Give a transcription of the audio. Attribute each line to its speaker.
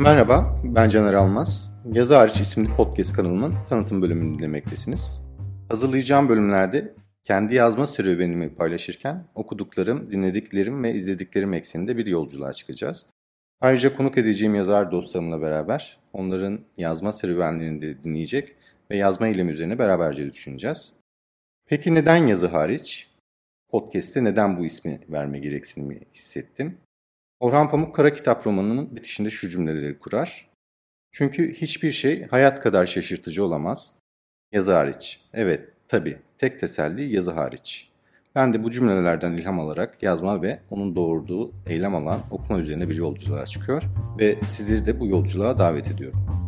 Speaker 1: Merhaba, ben Caner Almaz. Yazı Hariç isimli podcast kanalımın tanıtım bölümünü dinlemektesiniz. Hazırlayacağım bölümlerde kendi yazma serüvenimi paylaşırken okuduklarım, dinlediklerim ve izlediklerim ekseninde bir yolculuğa çıkacağız. Ayrıca konuk edeceğim yazar dostlarımla beraber onların yazma serüvenlerini de dinleyecek ve yazma eylemi üzerine beraberce düşüneceğiz. Peki neden yazı hariç? Podcast'te neden bu ismi verme gereksinimi hissettim? Orhan Pamuk Kara Kitap romanının bitişinde şu cümleleri kurar. Çünkü hiçbir şey hayat kadar şaşırtıcı olamaz. Yazı hariç. Evet, tabii. Tek teselli yazı hariç. Ben de bu cümlelerden ilham alarak yazma ve onun doğurduğu eylem alan okuma üzerine bir yolculuğa çıkıyor ve sizleri de bu yolculuğa davet ediyorum.